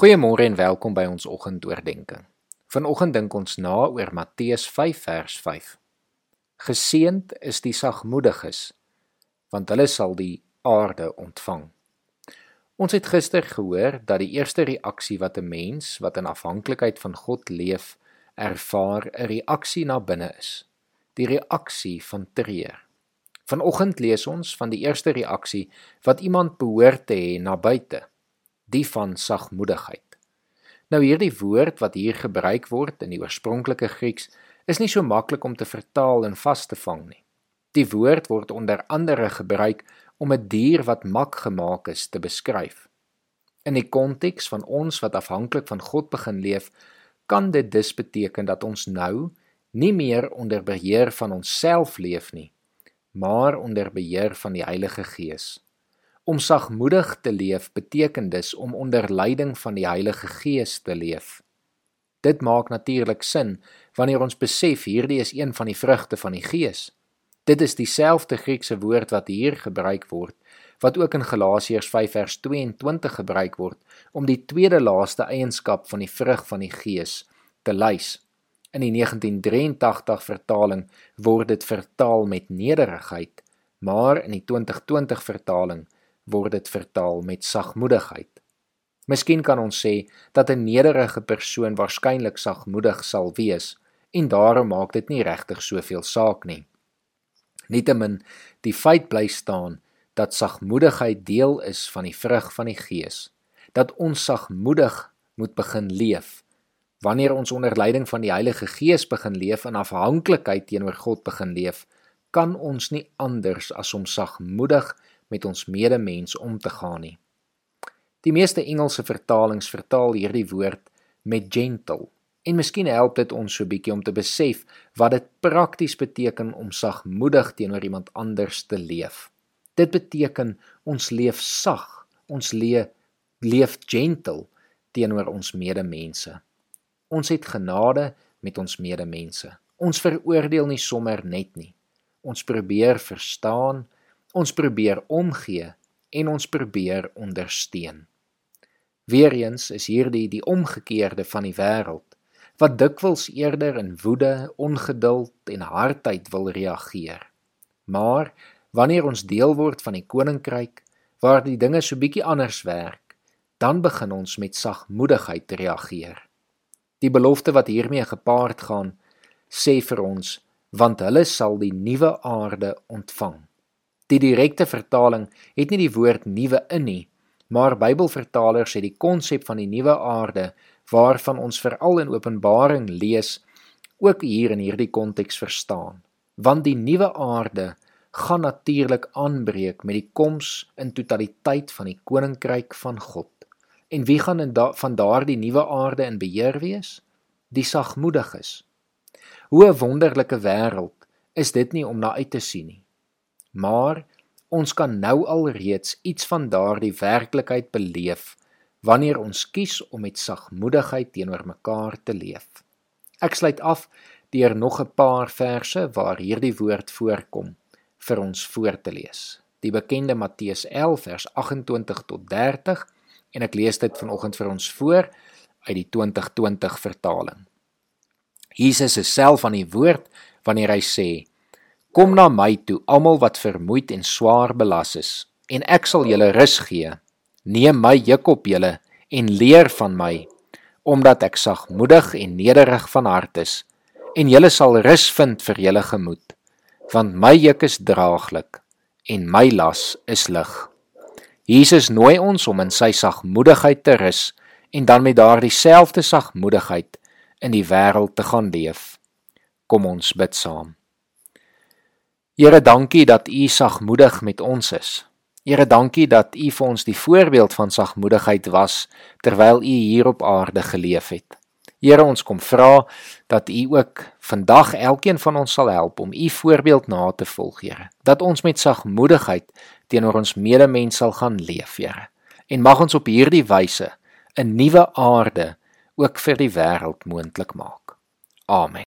Goeiemôre en welkom by ons oggendoordenkings. Vanoggend dink ons na oor Matteus 5 vers 5. Geseend is die sagmoediges, want hulle sal die aarde ontvang. Ons het gister gehoor dat die eerste reaksie wat 'n mens wat in afhanklikheid van God leef, ervaar 'n reaksie na binne is. Die reaksie van treur. Vanoggend lees ons van die eerste reaksie wat iemand behoort te hê na buite die van sagmoedigheid. Nou hierdie woord wat hier gebruik word in die oorspronklike Grieks is nie so maklik om te vertaal en vas te vang nie. Die woord word onder andere gebruik om 'n dier wat mak gemaak is te beskryf. In die konteks van ons wat afhanklik van God begin leef, kan dit dus beteken dat ons nou nie meer onder beheer van onsself leef nie, maar onder beheer van die Heilige Gees. Om sagmoedig te leef beteken dus om onder leiding van die Heilige Gees te leef. Dit maak natuurlik sin wanneer ons besef hierdie is een van die vrugte van die Gees. Dit is dieselfde Griekse woord wat hier gebruik word wat ook in Galasiërs 5 vers 22 gebruik word om die tweede laaste eienskap van die vrug van die Gees te lys. In die 1983 vertaling word dit vertaal met nederigheid, maar in die 2020 vertaling word dit vertaal met sagmoedigheid. Miskien kan ons sê dat 'n nederige persoon waarskynlik sagmoedig sal wees en daarom maak dit nie regtig soveel saak nie. Nietemin, die feit bly staan dat sagmoedigheid deel is van die vrug van die Gees, dat ons sagmoedig moet begin leef. Wanneer ons onder leiding van die Heilige Gees begin leef en afhanklikheid teenoor God begin leef, kan ons nie anders as om sagmoedig met ons medemens om te gaan nie. Die meeste Engelse vertalings vertaal hierdie woord met gentle. En miskien help dit ons so bietjie om te besef wat dit prakties beteken om sagmoedig teenoor iemand anders te leef. Dit beteken ons leef sag, ons leef leef gentle teenoor ons medemense. Ons het genade met ons medemense. Ons veroordeel nie sommer net nie. Ons probeer verstaan, Ons probeer omgee en ons probeer ondersteun. Weereens is hierdie die omgekeerde van die wêreld wat dikwels eerder in woede, ongeduld en hardheid wil reageer. Maar wanneer ons deel word van die koninkryk waar die dinge so bietjie anders werk, dan begin ons met sagmoedigheid reageer. Die belofte wat hiermee gepaard gaan, sê vir ons, want hulle sal die nuwe aarde ontvang. Die direkte vertaling het nie die woord nuwe in nie, maar Bybelvertalers het die konsep van die nuwe aarde waarvan ons veral in Openbaring lees, ook hier in hierdie konteks verstaan. Want die nuwe aarde gaan natuurlik aanbreek met die koms in totaliteit van die koninkryk van God. En wie gaan in da van daardie nuwe aarde in beheer wees? Die sagmoediges. Hoe 'n wonderlike wêreld is dit nie om na uit te sien nie. Maar ons kan nou al reeds iets van daardie werklikheid beleef wanneer ons kies om met sagmoedigheid teenoor mekaar te leef. Ek sluit af deur nog 'n paar verse waar hierdie woord voorkom vir ons voor te lees. Die bekende Matteus 11 vers 28 tot 30 en ek lees dit vanoggend vir ons voor uit die 2020 vertaling. Jesus is self aan die woord wanneer hy sê: Kom na my toe, almal wat vermoeid en swaar belas is, en ek sal julle rus gee. Neem my juk op julle en leer van my, omdat ek sagmoedig en nederig van hart is, en julle sal rus vind vir julle gemoed, want my juk is draaglik en my las is lig. Jesus nooi ons om in sy sagmoedigheid te rus en dan met daardie selfde sagmoedigheid in die wêreld te gaan leef. Kom ons bid saam. Here, dankie dat U sagmoedig met ons is. Here, dankie dat U vir ons die voorbeeld van sagmoedigheid was terwyl U hier op aarde geleef het. Here, ons kom vra dat U ook vandag elkeen van ons sal help om U voorbeeld na te volg, Here. Dat ons met sagmoedigheid teenoor ons medemens sal gaan leef, Here. En mag ons op hierdie wyse 'n nuwe aarde ook vir die wêreld moontlik maak. Amen.